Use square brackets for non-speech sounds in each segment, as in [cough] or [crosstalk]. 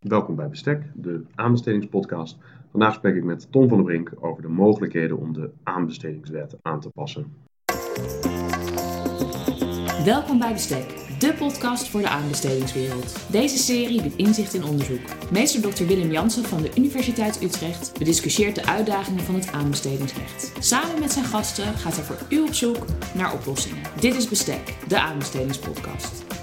Welkom bij Bestek, de aanbestedingspodcast. Vandaag spreek ik met Tom van der Brink over de mogelijkheden om de aanbestedingswet aan te passen. Welkom bij Bestek, de podcast voor de aanbestedingswereld. Deze serie biedt inzicht in onderzoek. Meester Dr. Willem Jansen van de Universiteit Utrecht bediscussieert de uitdagingen van het aanbestedingsrecht. Samen met zijn gasten gaat hij voor u op zoek naar oplossingen. Dit is Bestek, de aanbestedingspodcast.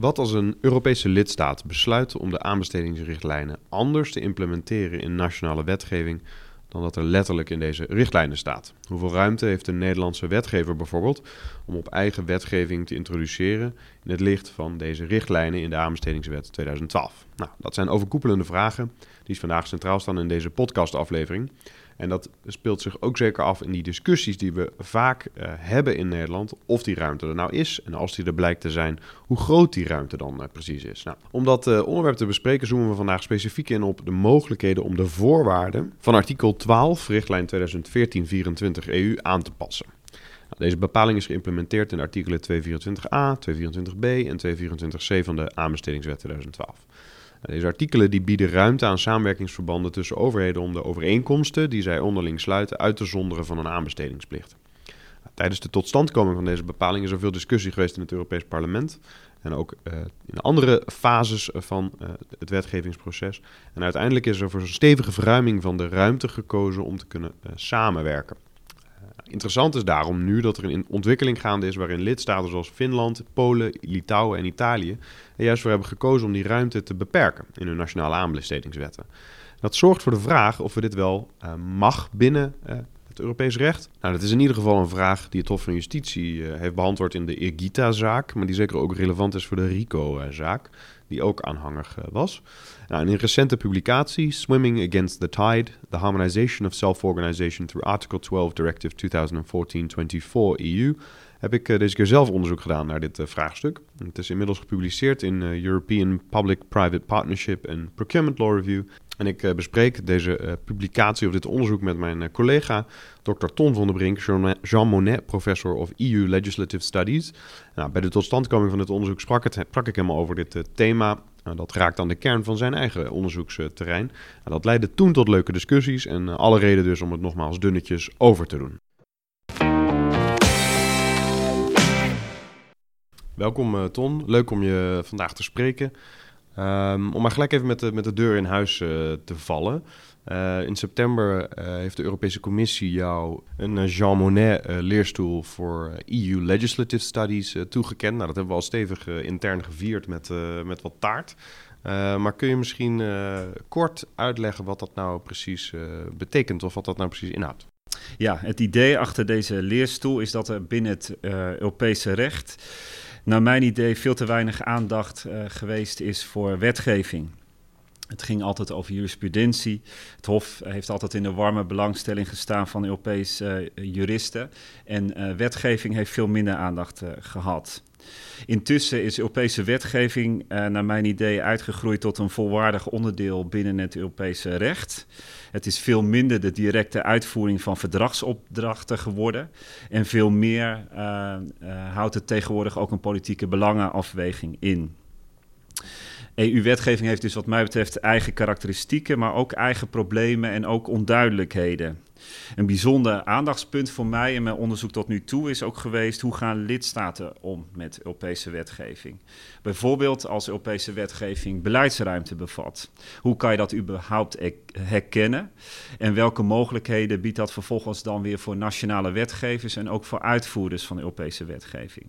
Wat als een Europese lidstaat besluit om de aanbestedingsrichtlijnen anders te implementeren in nationale wetgeving dan dat er letterlijk in deze richtlijnen staat? Hoeveel ruimte heeft de Nederlandse wetgever bijvoorbeeld om op eigen wetgeving te introduceren in het licht van deze richtlijnen in de aanbestedingswet 2012? Nou, dat zijn overkoepelende vragen die vandaag centraal staan in deze podcastaflevering. En dat speelt zich ook zeker af in die discussies die we vaak uh, hebben in Nederland. Of die ruimte er nou is. En als die er blijkt te zijn, hoe groot die ruimte dan uh, precies is. Nou, om dat uh, onderwerp te bespreken, zoomen we vandaag specifiek in op de mogelijkheden om de voorwaarden van artikel 12, richtlijn 2014-24 EU, aan te passen. Nou, deze bepaling is geïmplementeerd in artikelen 224a, 224b en 224c van de aanbestedingswet 2012. Deze artikelen die bieden ruimte aan samenwerkingsverbanden tussen overheden om de overeenkomsten die zij onderling sluiten uit te zonderen van een aanbestedingsplicht. Tijdens de totstandkoming van deze bepaling is er veel discussie geweest in het Europees Parlement en ook uh, in andere fases van uh, het wetgevingsproces. En uiteindelijk is er voor een stevige verruiming van de ruimte gekozen om te kunnen uh, samenwerken. Interessant is daarom nu dat er een ontwikkeling gaande is waarin lidstaten zoals Finland, Polen, Litouwen en Italië er juist voor hebben gekozen om die ruimte te beperken in hun nationale aanbestedingswetten. Dat zorgt voor de vraag of we dit wel uh, mag binnen uh, het Europees recht. Nou, dat is in ieder geval een vraag die het Hof van Justitie uh, heeft beantwoord in de Irgita-zaak, maar die zeker ook relevant is voor de RICO-zaak, die ook aanhangig was. Nou, in een recente publicatie, Swimming Against the Tide, The Harmonization of Self-Organization Through Article 12 Directive 2014-24 EU, heb ik uh, deze keer zelf onderzoek gedaan naar dit uh, vraagstuk. Het is inmiddels gepubliceerd in European Public-Private Partnership and Procurement Law Review. En ik bespreek deze publicatie of dit onderzoek met mijn collega, Dr. Ton van der Brink, Jean Monnet, professor of EU Legislative Studies. Nou, bij de totstandkoming van dit onderzoek sprak, ik helemaal over dit thema nou, dat raakt aan de kern van zijn eigen onderzoeksterrein. Dat leidde toen tot leuke discussies en alle reden dus om het nogmaals dunnetjes over te doen. Welkom Ton, leuk om je vandaag te spreken. Um, om maar gelijk even met de, met de deur in huis uh, te vallen. Uh, in september uh, heeft de Europese Commissie jou een Jean Monnet leerstoel voor EU Legislative Studies toegekend. Nou, dat hebben we al stevig intern gevierd met, met wat taart. maar kun je misschien kort uitleggen wat dat nou precies betekent of wat dat nou precies inhoudt? Ja, het idee achter deze leerstoel is dat er binnen het Europese recht naar mijn idee veel te weinig aandacht uh, geweest is voor wetgeving. Het ging altijd over jurisprudentie. Het Hof heeft altijd in de warme belangstelling gestaan van Europese uh, juristen. En uh, wetgeving heeft veel minder aandacht gehad. Intussen is Europese wetgeving, naar mijn idee, uitgegroeid tot een volwaardig onderdeel binnen het Europese recht. Het is veel minder de directe uitvoering van verdragsopdrachten geworden. En veel meer uh, uh, houdt het tegenwoordig ook een politieke belangenafweging in. EU-wetgeving heeft dus wat mij betreft eigen karakteristieken, maar ook eigen problemen en ook onduidelijkheden. Een bijzonder aandachtspunt voor mij in mijn onderzoek tot nu toe is ook geweest hoe gaan lidstaten om met Europese wetgeving. Bijvoorbeeld als Europese wetgeving beleidsruimte bevat. Hoe kan je dat überhaupt herkennen? En welke mogelijkheden biedt dat vervolgens dan weer voor nationale wetgevers en ook voor uitvoerders van Europese wetgeving?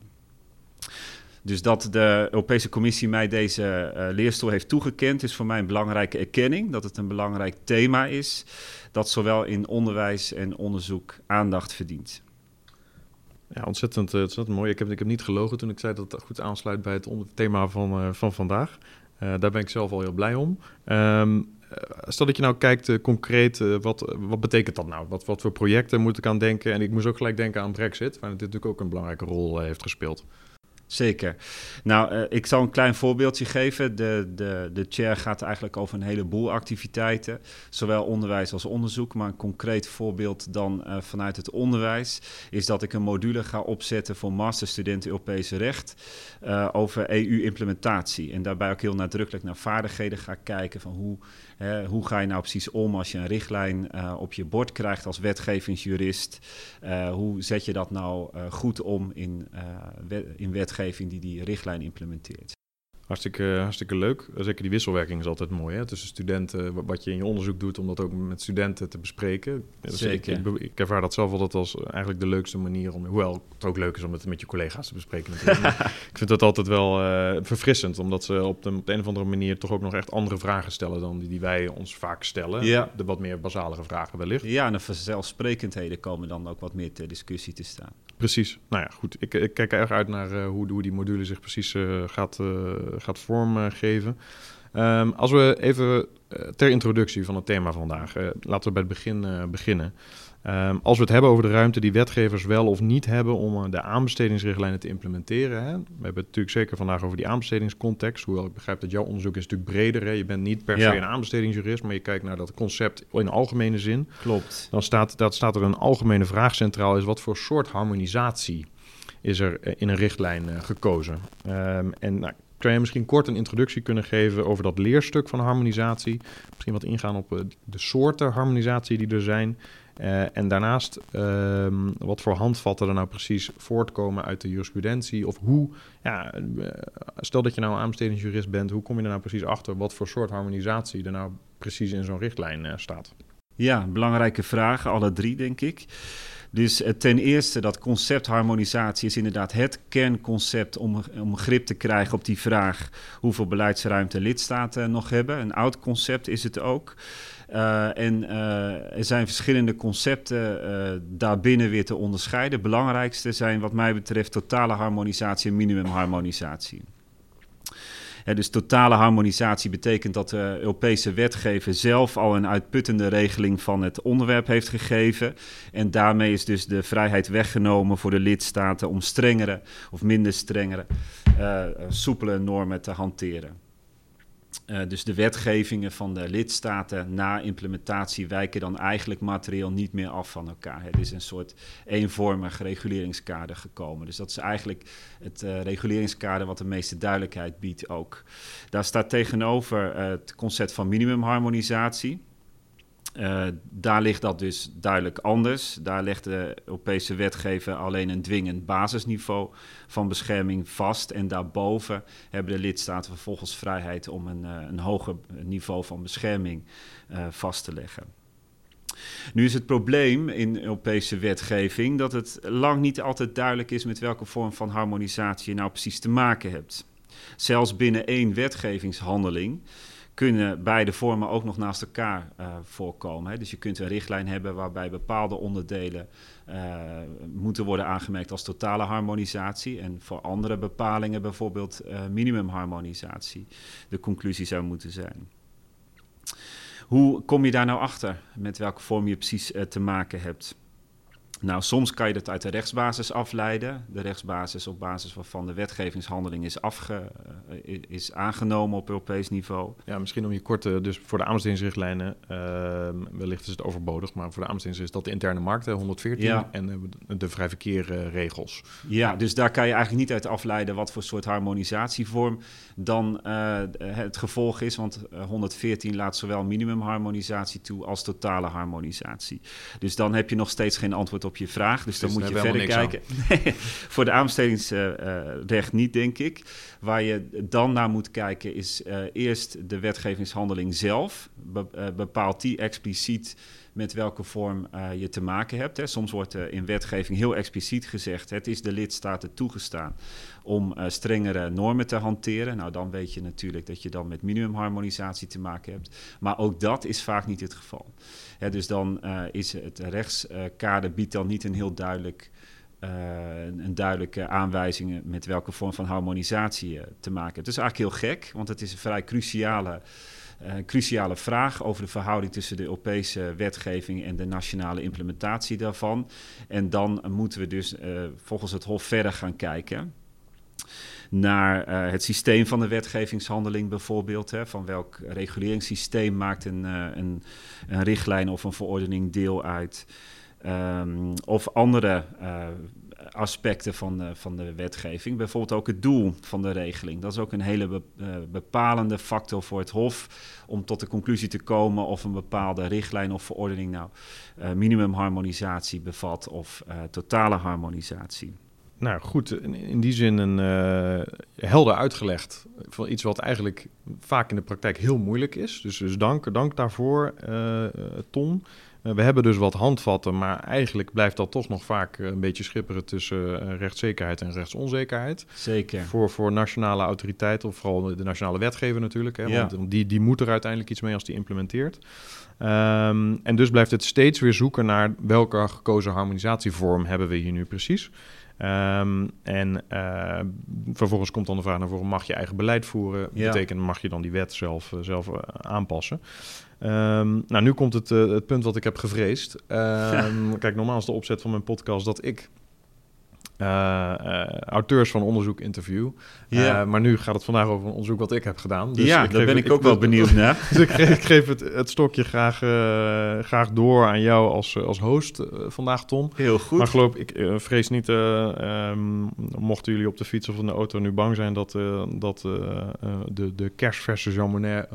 Dus dat de Europese Commissie mij deze uh, leerstoel heeft toegekend, is voor mij een belangrijke erkenning. Dat het een belangrijk thema is, dat zowel in onderwijs en onderzoek aandacht verdient. Ja, ontzettend, uh, ontzettend mooi. Ik heb, ik heb niet gelogen toen ik zei dat het goed aansluit bij het thema van, uh, van vandaag. daar ben ik zelf al heel blij om. Um, stel dat je nou kijkt concreet, wat, wat betekent dat nou? Wat, wat voor projecten moet ik aan denken? En ik moest ook gelijk denken aan Brexit, waar dit natuurlijk ook een belangrijke rol heeft gespeeld. Zeker. Nou, uh, ik zal een klein voorbeeldje geven. De, de, de chair gaat eigenlijk over een heleboel activiteiten, zowel onderwijs als onderzoek. Maar een concreet voorbeeld dan uh, vanuit het onderwijs is dat ik een module ga opzetten voor masterstudenten Europese recht uh, over EU-implementatie. En daarbij ook heel nadrukkelijk naar vaardigheden ga kijken van hoe hoe ga je nou precies om als je een richtlijn uh, op je bord krijgt als wetgevingsjurist? Uh, hoe zet je dat nou uh, goed om in, in wetgeving die die richtlijn implementeert? Hartstikke, hartstikke leuk. Zeker die wisselwerking is altijd mooi hè? tussen studenten, wat je in je onderzoek doet, om dat ook met studenten te bespreken. Dus Zeker. Ik, ik, ik, ervaar dat zelf altijd als eigenlijk de leukste manier om, hoewel het ook leuk is om het met je collega's te bespreken. [laughs] ik vind dat altijd wel uh, verfrissend, omdat ze op de, op de, een of andere manier toch ook nog echt andere vragen stellen dan die, die wij ons vaak stellen. Ja. De wat meer basalige vragen wellicht. Ja, en de vanzelfsprekendheden komen dan ook wat meer ter discussie te staan. Precies. Nou ja, goed. Ik, ik kijk erg uit naar uh, hoe, hoe die module zich precies uh, gaat, gaat vormgeven. Um, als we even ter introductie van het thema vandaag, laten we bij het begin beginnen. Um, als we het hebben over de ruimte die wetgevers wel of niet hebben om de aanbestedingsrichtlijnen te implementeren. Hè? We hebben het natuurlijk zeker vandaag over die aanbestedingscontext. Hoewel ik begrijp dat jouw onderzoek is natuurlijk breder. Hè? Je bent niet per se een aanbestedingsjurist, maar je kijkt naar dat concept in algemene zin. Klopt. Dan staat, dat staat er een algemene vraag centraal, is wat voor soort harmonisatie is er in een richtlijn uh, gekozen. Um, en nou, kan je misschien kort een introductie kunnen geven over dat leerstuk van harmonisatie? Misschien wat ingaan op uh, de soorten harmonisatie die er zijn. Uh, en daarnaast, um, wat voor handvatten er nou precies voortkomen uit de jurisprudentie? Of hoe, ja, stel dat je nou een aanbestedingsjurist bent, hoe kom je er nou precies achter wat voor soort harmonisatie er nou precies in zo'n richtlijn staat? Ja, belangrijke vragen, alle drie denk ik. Dus uh, ten eerste, dat concept harmonisatie is inderdaad het kernconcept om, om grip te krijgen op die vraag hoeveel beleidsruimte lidstaten nog hebben. Een oud concept is het ook. Uh, en uh, er zijn verschillende concepten uh, daarbinnen weer te onderscheiden. Belangrijkste zijn wat mij betreft totale harmonisatie en minimumharmonisatie. Dus totale harmonisatie betekent dat de Europese wetgever zelf al een uitputtende regeling van het onderwerp heeft gegeven. En daarmee is dus de vrijheid weggenomen voor de lidstaten om strengere of minder strengere, soepele normen te hanteren. Uh, dus de wetgevingen van de lidstaten na implementatie wijken dan eigenlijk materieel niet meer af van elkaar. Het is een soort eenvormig reguleringskader gekomen. Dus dat is eigenlijk het uh, reguleringskader wat de meeste duidelijkheid biedt ook. Daar staat tegenover uh, het concept van minimumharmonisatie. Uh, daar ligt dat dus duidelijk anders. Daar legt de Europese wetgever alleen een dwingend basisniveau van bescherming vast. En daarboven hebben de lidstaten vervolgens vrijheid om een, uh, een hoger niveau van bescherming uh, vast te leggen. Nu is het probleem in Europese wetgeving dat het lang niet altijd duidelijk is met welke vorm van harmonisatie je nou precies te maken hebt. Zelfs binnen één wetgevingshandeling kunnen beide vormen ook nog naast elkaar uh, voorkomen. Hè. Dus je kunt een richtlijn hebben waarbij bepaalde onderdelen uh, moeten worden aangemerkt als totale harmonisatie. En voor andere bepalingen bijvoorbeeld uh, minimumharmonisatie de conclusie zou moeten zijn. Hoe kom je daar nou achter met welke vorm je precies te maken hebt? Nou, soms kan je dat uit de rechtsbasis afleiden. De rechtsbasis op basis waarvan de wetgevingshandeling is, afge, uh, is aangenomen op Europees niveau. Ja, misschien om je kort, dus voor de aanbestedingsrichtlijnen, uh, wellicht is het overbodig, maar voor de aanbestedings is dat de interne markt, 114, ja. en de vrij verkeerregels. ja, dus daar kan je eigenlijk niet uit afleiden wat voor soort harmonisatievorm dan het gevolg is, want 114 laat zowel minimumharmonisatie toe als totale harmonisatie. Dus dan heb je nog steeds geen antwoord op op je vraag. Dus, dan moet je verder kijken. [laughs] voor de aanbestedingsrecht niet, denk ik. Waar je dan naar moet kijken is uh, eerst de wetgevingshandeling zelf. Be uh, bepaalt die expliciet met welke vorm uh, je te maken hebt. Hè. Soms wordt uh, in wetgeving heel expliciet gezegd: het is de lidstaten toegestaan om uh, strengere normen te hanteren. Nou, dan weet je natuurlijk dat je dan met minimumharmonisatie te maken hebt. Maar ook dat is vaak niet het geval. Hè, dus dan is het rechtskader biedt dan niet een heel duidelijk. een duidelijke aanwijzing met welke vorm van harmonisatie je te maken hebt. Het is eigenlijk heel gek, want het is een vrij cruciale eh, cruciale vraag over de verhouding tussen de Europese wetgeving en de nationale implementatie daarvan. En dan moeten we dus volgens het Hof verder gaan kijken. Naar uh, het systeem van de wetgevingshandeling bijvoorbeeld. Hè, van welk reguleringssysteem maakt een, uh, een, een, richtlijn of een verordening deel uit. Um, of andere uh, aspecten van de, van de wetgeving. Bijvoorbeeld ook het doel van de regeling. Dat is ook een hele be, bepalende factor voor het Hof om tot de conclusie te komen of een bepaalde richtlijn of verordening nou minimumharmonisatie bevat of totale harmonisatie. Nou goed, in, die zin een uh, helder uitgelegd van iets wat eigenlijk vaak in de praktijk heel moeilijk is. Dus, dus dank, dank daarvoor, uh, Ton. Uh, we hebben dus wat handvatten, maar eigenlijk blijft dat toch nog vaak een beetje schipperen tussen rechtszekerheid en rechtsonzekerheid. Zeker. Voor, voor nationale autoriteiten, of vooral de nationale wetgever natuurlijk. Hè, ja. Want die, die moet er uiteindelijk iets mee als die implementeert. Um, en dus blijft het steeds weer zoeken naar welke gekozen harmonisatievorm hebben we hier nu precies. Um, en uh, vervolgens komt dan de vraag naar voren, mag je eigen beleid voeren? Ja. Betekent, mag je dan die wet zelf, uh, zelf uh, aanpassen? Um, nou, nu komt het, het punt wat ik heb gevreesd. Um, kijk, normaal is de opzet van mijn podcast dat ik auteurs van onderzoek interview. Ja. Uh, maar nu gaat het vandaag over een onderzoek wat ik heb gedaan. Dus ja, daar ben ik, ik ook wel benieuwd [laughs] naar. dus ik, geef, ik geef het, het, stokje graag, graag door aan jou als, als host vandaag, Tom. Heel goed. Maar geloof ik, vrees niet, um, mochten jullie op de fiets of in de auto nu bang zijn dat, dat de, de kerstverse Jean Monnet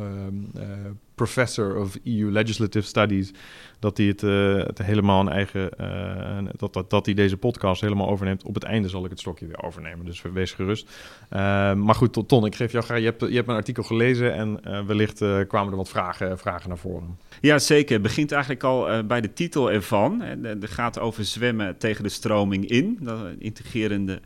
professor of EU Legislative Studies, dat hij het, het helemaal een eigen, uh, dat, dat, dat hij deze podcast helemaal overneemt. Op het einde zal ik het stokje weer overnemen, dus wees gerust. Uh, maar goed, Ton, ik geef jou graag, je hebt, je hebt mijn artikel gelezen en wellicht kwamen er wat vragen, vragen naar voren. Ja, zeker. Het begint eigenlijk al bij de titel ervan. Het gaat over zwemmen tegen de stroming in, dat integrerende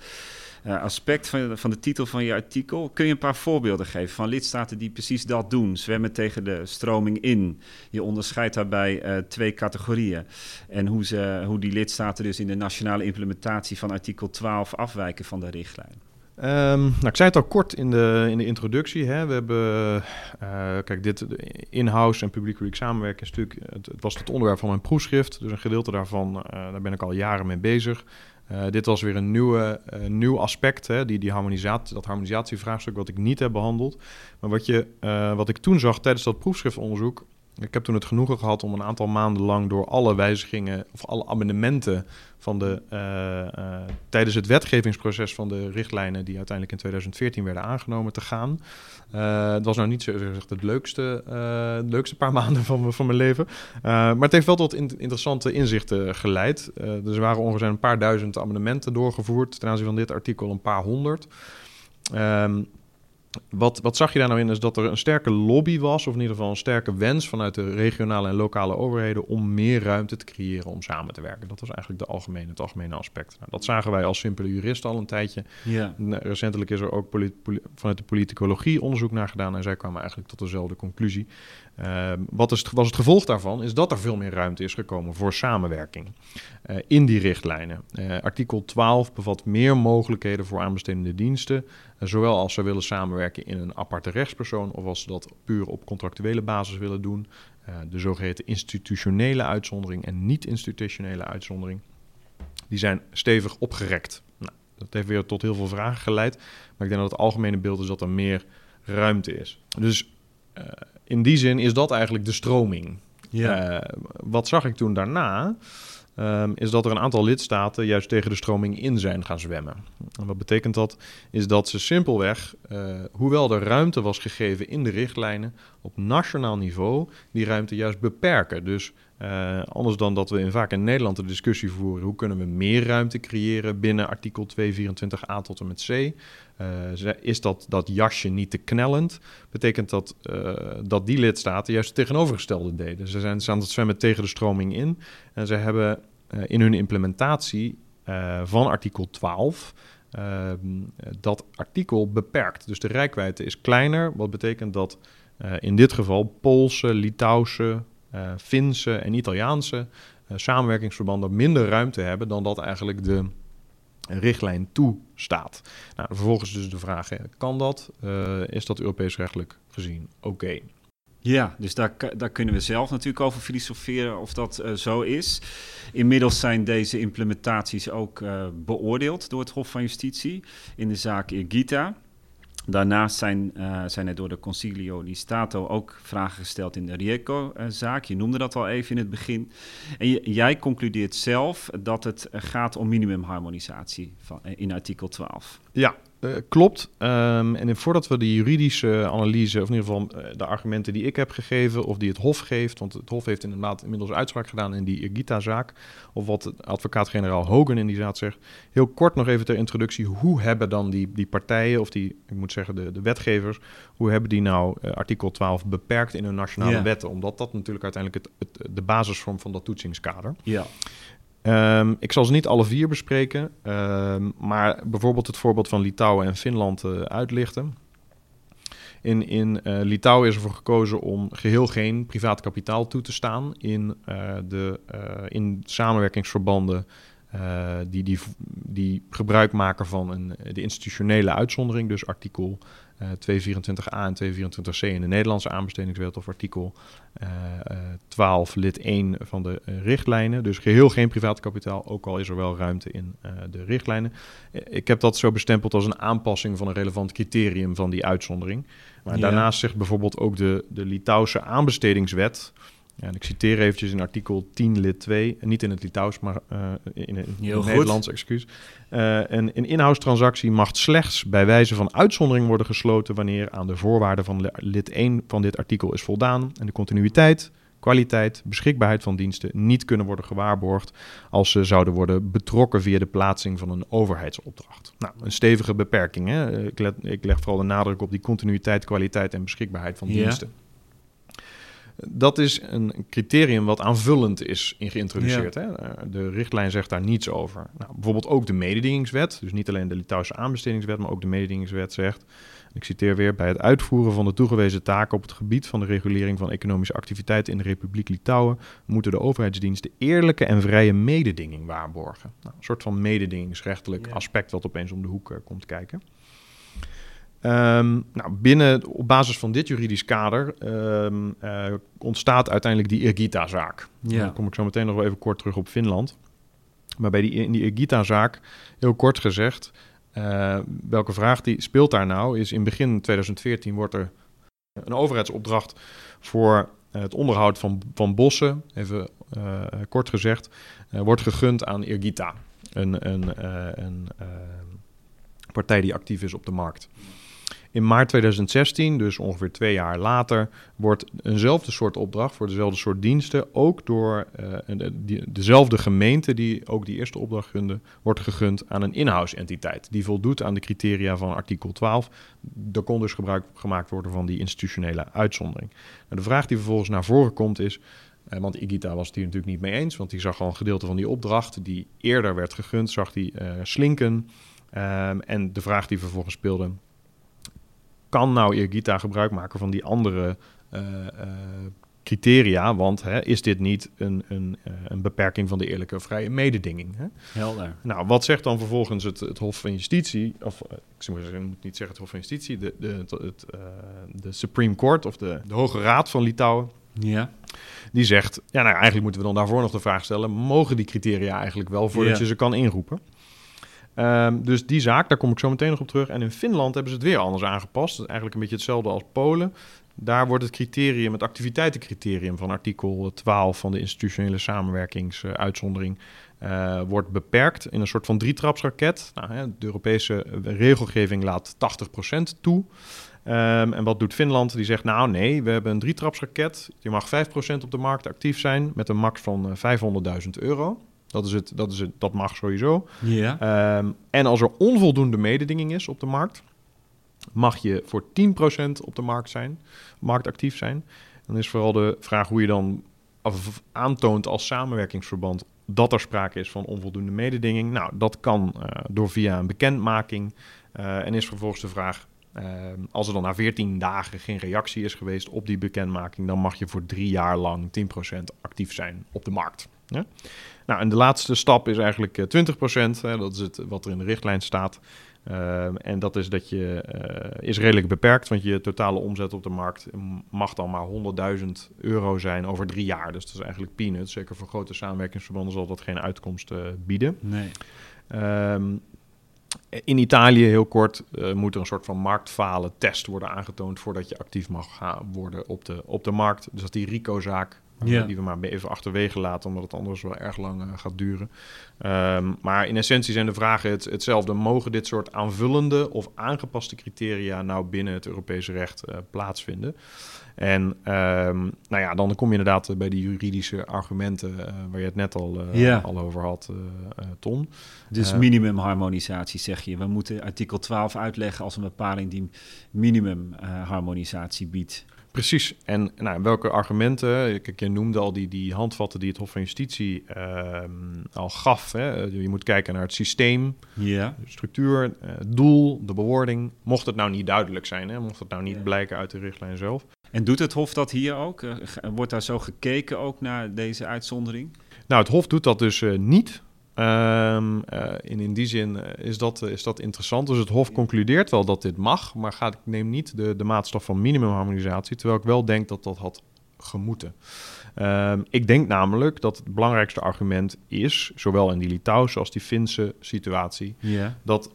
aspect van, van de titel van je artikel. Kun je een paar voorbeelden geven van lidstaten die precies dat doen? Zwemmen tegen de stroming in. Je onderscheidt daarbij uh, twee categorieën. En hoe, ze, hoe die lidstaten dus in de nationale implementatie van artikel 12 afwijken van de richtlijn. Um, nou, ik zei het al kort in de, in de introductie. Hè. We hebben, uh, kijk, dit in-house en publiek-publiek samenwerken is natuurlijk, het, het, was het onderwerp van mijn proefschrift. Dus een gedeelte daarvan, daar ben ik al jaren mee bezig. Uh, dit was weer een nieuwe, uh, nieuw aspect, hè, die, die harmonisatie, dat harmonisatievraagstuk wat ik niet heb behandeld. Maar wat, je, uh, wat ik toen zag tijdens dat proefschriftonderzoek, ik heb toen het genoegen gehad om een aantal maanden lang door alle wijzigingen of alle amendementen van de, tijdens het wetgevingsproces van de richtlijnen die uiteindelijk in 2014 werden aangenomen te gaan. Uh, het was nou niet zo gezegd het leukste, leukste paar [laughs] maanden van, van mijn leven. Maar het heeft wel tot in, interessante inzichten geleid. dus er waren ongeveer een paar duizend amendementen doorgevoerd. Ten aanzien van dit artikel een paar honderd. Um, wat, wat zag je daar nou in? Is dat er een sterke lobby was, of in ieder geval een sterke wens vanuit de regionale en lokale overheden om meer ruimte te creëren om samen te werken. Dat was eigenlijk de algemene, het algemene aspect. Nou, dat zagen wij als simpele juristen al een tijdje. Ja. Recentelijk is er ook vanuit de politicologie onderzoek naar gedaan en zij kwamen eigenlijk tot dezelfde conclusie. Uh, wat is, was het gevolg daarvan? Is dat er veel meer ruimte is gekomen voor samenwerking uh, in die richtlijnen. Uh, artikel 12 bevat meer mogelijkheden voor aanbestedende diensten, zowel als ze willen samenwerken in een aparte rechtspersoon of als ze dat puur op contractuele basis willen doen. de zogeheten institutionele uitzondering en niet-institutionele uitzondering, die zijn stevig opgerekt. Nou, dat heeft weer tot heel veel vragen geleid, maar ik denk dat het algemene beeld is dat er meer ruimte is. Dus in die zin is dat eigenlijk de stroming. Ja. Uh, wat zag ik toen daarna? Um, is dat er een aantal lidstaten juist tegen de stroming in zijn gaan zwemmen. En wat betekent dat? Is dat ze simpelweg, uh, hoewel er ruimte was gegeven in de richtlijnen, op nationaal niveau die ruimte juist beperken. Dus uh, anders dan dat we in, vaak in Nederland de discussie voeren, hoe kunnen we meer ruimte creëren binnen artikel 224a tot en met C, uh, is dat, dat jasje niet te knellend, betekent dat uh, dat die lidstaten juist het tegenovergestelde deden. Ze zijn aan het zwemmen tegen de stroming in en ze hebben in hun implementatie van artikel 12 dat artikel beperkt. Dus de rijkwijde is kleiner, wat betekent dat in dit geval Poolse, Litouwse, Finse en Italiaanse uh, samenwerkingsverbanden minder ruimte hebben dan dat eigenlijk de richtlijn toestaat. Nou, vervolgens dus de vraag, kan dat? Uh, is dat Europees rechtelijk gezien oké? Ja, dus daar, daar kunnen we zelf natuurlijk over filosoferen of dat zo is. Inmiddels zijn deze implementaties ook beoordeeld door het Hof van Justitie in de zaak Irgita. Daarnaast zijn, uh, zijn er door de Concilio di Stato ook vragen gesteld in de Rieco-zaak. Je noemde dat al even in het begin. En jij concludeert zelf dat het gaat om minimumharmonisatie van, in artikel 12. Ja, uh, klopt. Um, en voordat we de juridische analyse, of in ieder geval uh, de argumenten die ik heb gegeven, of die het Hof geeft, want het Hof heeft inderdaad inmiddels uitspraak gedaan in die Irgita-zaak, of wat advocaat-generaal Hogan in die zaak zegt. Heel kort nog even ter introductie, hoe hebben dan die, die partijen, of die, ik moet zeggen de, de wetgevers, hoe hebben die nou uh, artikel 12 beperkt in hun nationale wetten? Omdat dat natuurlijk uiteindelijk het, het, de basisvorm van dat toetsingskader. Ja. Um, ik zal ze niet alle vier bespreken, um, maar bijvoorbeeld het voorbeeld van Litouwen en Finland uh, uitlichten. In, in uh, Litouwen is ervoor gekozen om geheel geen privaat kapitaal toe te staan in, uh, de, in samenwerkingsverbanden die, die, die gebruik maken van een, de institutionele uitzondering, dus artikel 224a en 224c in de Nederlandse aanbestedingswet of artikel uh, uh, 12 lid 1 van de richtlijnen. Dus geheel geen privaat kapitaal, ook al is er wel ruimte in de richtlijnen. ik heb dat zo bestempeld als een aanpassing van een relevant criterium van die uitzondering. Maar ja. daarnaast zegt bijvoorbeeld ook de, de Litouwse aanbestedingswet... Ja, en ik citeer eventjes in artikel 10 lid 2, niet in het Litouws, maar uh, in, het Nederlands, excuus. Uh, een, een inhoudstransactie mag slechts bij wijze van uitzondering worden gesloten wanneer aan de voorwaarden van lid 1 van dit artikel is voldaan en de continuïteit, kwaliteit, beschikbaarheid van diensten niet kunnen worden gewaarborgd als ze zouden worden betrokken via de plaatsing van een overheidsopdracht. Nou, een stevige beperking. Hè? Ik, let, ik leg vooral de nadruk op die continuïteit, kwaliteit en beschikbaarheid van ja. diensten. Dat is een criterium wat aanvullend is in geïntroduceerd. Ja. Hè? De richtlijn zegt daar niets over. Nou, bijvoorbeeld ook de mededingingswet, dus niet alleen de Litouwse aanbestedingswet, maar ook de mededingingswet zegt, ik citeer weer, bij het uitvoeren van de toegewezen taken op het gebied van de regulering van economische activiteiten in de Republiek Litouwen moeten de overheidsdiensten eerlijke en vrije mededinging waarborgen. Nou, een soort van mededingingsrechtelijk ja. aspect wat opeens om de hoek uh, komt kijken. Um, nou, binnen, op basis van dit juridisch kader um, uh, ontstaat uiteindelijk die Irgita-zaak. Ja. Dan kom ik zo meteen nog wel even kort terug op Finland. Maar bij die, in die Irgita-zaak, heel kort gezegd, uh, welke vraag die speelt daar nou, is in begin 2014 wordt er een overheidsopdracht voor uh, het onderhoud van, van bossen, even uh, kort gezegd, wordt gegund aan Irgita. Een, een, een partij die actief is op de markt. In maart 2016, dus ongeveer twee jaar later, wordt eenzelfde soort opdracht voor dezelfde soort diensten ook door de, dezelfde gemeente die ook die eerste opdracht gunde, wordt gegund aan een in-house entiteit. Die voldoet aan de criteria van artikel 12. Er kon dus gebruik gemaakt worden van die institutionele uitzondering. Nou, de vraag die vervolgens naar voren komt is. Uh, want Igita was het hier natuurlijk niet mee eens, want die zag al een gedeelte van die opdracht die eerder werd gegund, zag die uh, slinken. Um, en de vraag die vervolgens speelde, kan nou Irgita gebruik maken van die andere uh, uh, criteria? Want hè, is dit niet een, een, uh, een beperking van de eerlijke vrije mededinging? Hè? Helder. Nou, wat zegt dan vervolgens het, het Hof van Justitie? Of ik moet niet zeggen het Hof van Justitie, de, de, het, de Supreme Court of de, de Hoge Raad van Litouwen. Ja. Die zegt, ja, nou eigenlijk moeten we dan daarvoor nog de vraag stellen: mogen die criteria eigenlijk wel voordat ja. je ze kan inroepen? Um, dus die zaak, daar kom ik zo meteen nog op terug. En in Finland hebben ze het weer anders aangepast. Eigenlijk een beetje hetzelfde als Polen. Daar wordt het criterium, het activiteitencriterium van artikel 12 van de institutionele samenwerkingsuitzondering, uh, wordt beperkt in een soort van drietrapsraket. Nou, hè, de Europese regelgeving laat 80% toe. Um, en wat doet Finland? Die zegt, nou nee, we hebben een drietrapsraket. Je mag 5% op de markt actief zijn met een max van uh, 500.000 euro. Dat, is het, dat, is het, dat mag sowieso. Ja. Um, en als er onvoldoende mededinging is op de markt, mag je voor 10% op de markt zijn, markt actief zijn. Dan is vooral de vraag hoe je dan aantoont als samenwerkingsverband dat er sprake is van onvoldoende mededinging. Nou, dat kan uh, door via een bekendmaking. Uh, en is vervolgens de vraag, uh, als er dan na 14 dagen geen reactie is geweest op die bekendmaking, dan mag je voor drie jaar lang 10% actief zijn op de markt. Ja? Nou, en de laatste stap is eigenlijk uh, 20%. Hè, dat is het, wat er in de richtlijn staat. Ehm, en dat is dat je uh, is redelijk beperkt, want je totale omzet op de markt mag dan maar 100.000 euro zijn over drie jaar. Dus dat is eigenlijk peanuts. Zeker voor grote samenwerkingsverbanden zal dat geen uitkomst uh, bieden. Nee. Um, in Italië, heel kort, moet er een soort van marktfalen test worden aangetoond voordat je actief mag gaan worden op de, op de markt. Dus dat die RICO-zaak ja. Die we maar even achterwege laten, omdat het anders wel erg lang uh, gaat duren. Um, maar in essentie zijn de vragen het, hetzelfde. Mogen dit soort aanvullende of aangepaste criteria nou binnen het Europese recht uh, plaatsvinden? En um, nou ja, dan kom je inderdaad bij die juridische argumenten uh, waar je het net al, ja. al over had, Ton. Dus minimumharmonisatie zeg je. We moeten artikel 12 uitleggen als een bepaling die minimumharmonisatie biedt. Precies. En nou, welke argumenten? Kijk, je noemde al die, die handvatten die het Hof van Justitie uh, al gaf. Hè? Je moet kijken naar het systeem, de structuur, het uh, doel, de bewoording. Mocht het nou niet duidelijk zijn, hè? mocht het nou niet blijken uit de richtlijn zelf. En doet het Hof dat hier ook? Uh, wordt daar zo gekeken ook naar deze uitzondering? Nou, het Hof doet dat dus uh, niet. Um, uh, in, in die zin uh, is, dat, uh, is dat interessant. Dus het Hof concludeert wel dat dit mag, maar gaat, ik neem niet de, de maatstaf van minimumharmonisatie, terwijl ik wel denk dat dat had gemoeten. Um, ik denk namelijk dat het belangrijkste argument is, zowel in die Litouwse als die Finse situatie, yeah. dat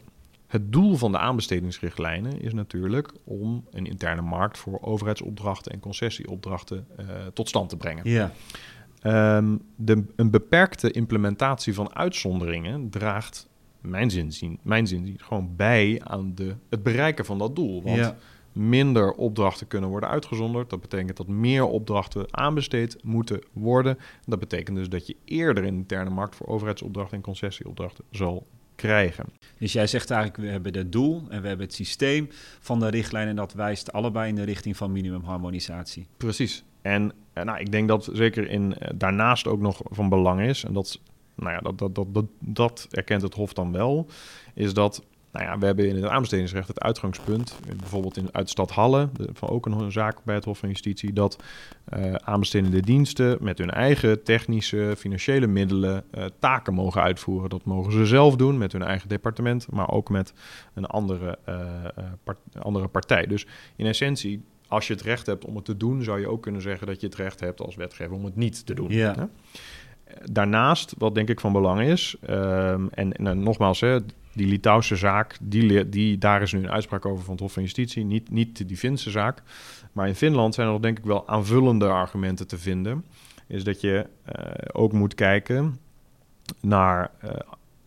het doel van de aanbestedingsrichtlijnen is natuurlijk om een interne markt voor overheidsopdrachten en concessieopdrachten tot stand te brengen. Um, de, een beperkte implementatie van uitzonderingen draagt, mijn zin, mijn zin gewoon bij aan de, het bereiken van dat doel. Want ja. minder opdrachten kunnen worden uitgezonderd. Dat betekent dat meer opdrachten aanbesteed moeten worden. Dat betekent dus dat je eerder een interne markt voor overheidsopdrachten en concessieopdrachten zal krijgen. Dus jij zegt eigenlijk, we hebben het doel en we hebben het systeem van de richtlijn en dat wijst allebei in de richting van minimumharmonisatie. Precies. En nou, ik denk dat zeker in, daarnaast ook nog van belang is, en dat, nou ja, dat, dat, dat, dat, dat erkent het Hof dan wel, is dat nou ja, we hebben in het aanbestedingsrecht het uitgangspunt, bijvoorbeeld in, uit stad Halle, van ook een zaak bij het Hof van Justitie, dat uh, aanbestedende diensten met hun eigen technische, financiële middelen taken mogen uitvoeren. Dat mogen ze zelf doen met hun eigen departement, maar ook met een andere, andere partij. Dus in essentie als je het recht hebt om het te doen, zou je ook kunnen zeggen dat je het recht hebt als wetgever om het niet te doen. Ja. Hè? Daarnaast, wat denk ik van belang is, um, en, en nogmaals, hè, die Litouwse zaak, die, die, daar is nu een uitspraak over van het Hof van Justitie, niet, niet die Finse zaak. Maar in Finland zijn er nog denk ik wel aanvullende argumenten te vinden. Is dat je uh, ook moet kijken naar uh,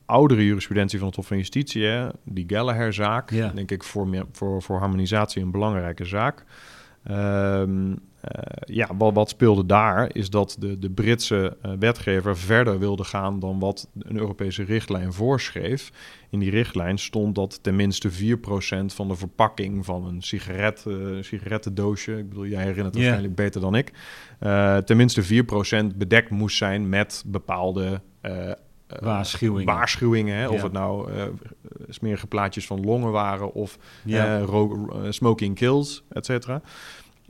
oudere jurisprudentie van het Hof van Justitie, hè, die Gallagher-zaak, ja. denk ik voor, voor, voor harmonisatie een belangrijke zaak. Um, uh, ja, wat, wat, speelde daar is dat de, de Britse uh, wetgever verder wilde gaan dan wat een Europese richtlijn voorschreef. In die richtlijn stond dat tenminste 4% van de verpakking van een sigaret, uh, sigarettendoosje, ik bedoel, jij herinnert het waarschijnlijk beter dan ik, uh, tenminste 4% bedekt moest zijn met bepaalde Waarschuwingen. waarschuwingen hè? Of Ja. het nou uh, smerige plaatjes van longen waren of Ja. eh, eh, smoking kills, et cetera.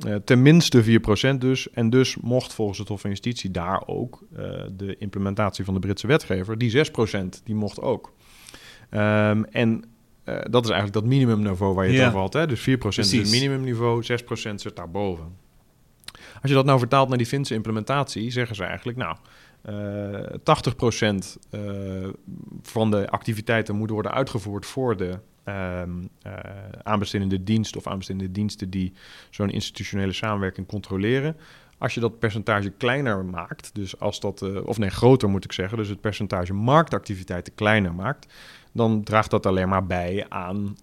Eh, tenminste 4% dus. En dus mocht volgens het Hof van Justitie daar ook eh, de implementatie van de Britse wetgever, die 6%, die mocht ook. Ehm, en eh, dat is eigenlijk dat minimumniveau waar je het Ja. over had. Hè? Dus 4% is het minimumniveau, 6% zit daarboven. Als je dat nou vertaalt naar die Finse implementatie, zeggen ze eigenlijk, nou, eh 80% eh, van de activiteiten moeten worden uitgevoerd voor de ehm, eh, aanbestedende dienst of aanbestedende diensten die zo'n institutionele samenwerking controleren. Als je dat percentage kleiner maakt, dus als dat, eh, of nee, groter moet ik zeggen, dus het percentage marktactiviteiten kleiner maakt, dan draagt dat alleen maar bij aan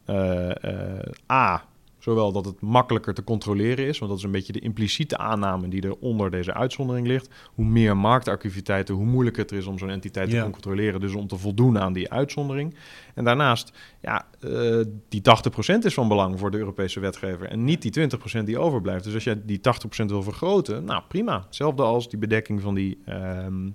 A. Zowel dat het makkelijker te controleren is, want dat is een beetje de impliciete aanname die er onder deze uitzondering ligt. Hoe meer marktactiviteiten, hoe moeilijker het is om zo'n entiteit Ja. te controleren, dus om te voldoen aan die uitzondering. En daarnaast, ja, eh, die 80% is van belang voor de Europese wetgever en niet die 20% die overblijft. Dus als je die 80% wil vergroten, nou prima. Hetzelfde als die bedekking van die ehm,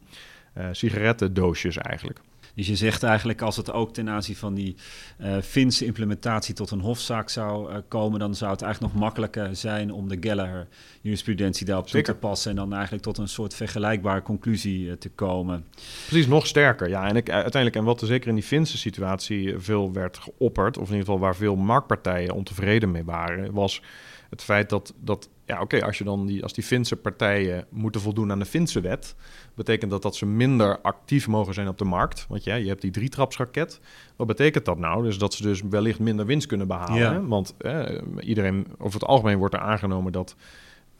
eh, sigarettendoosjes eigenlijk. Dus je zegt eigenlijk als het ook ten aanzien van die uh, Finse implementatie tot een hofzaak zou uh, komen, dan zou het eigenlijk nog makkelijker zijn om de Gallagher jurisprudentie daarop toe te passen en dan eigenlijk tot een soort vergelijkbare conclusie uh, te komen. Precies, nog sterker. Ja, en ik, uiteindelijk, en wat er zeker in die Finse situatie veel werd geopperd, of in ieder geval waar veel marktpartijen ontevreden mee waren, was het feit dat, dat ja, oké, als je dan die, als die Finse partijen moeten voldoen aan de Finse wet, betekent dat dat ze minder actief mogen zijn op de markt. Want ja, je hebt die drietrapsraket. Wat betekent dat nou? Dus dat ze dus wellicht minder winst kunnen behalen. Want eh, iedereen, over het algemeen wordt er aangenomen dat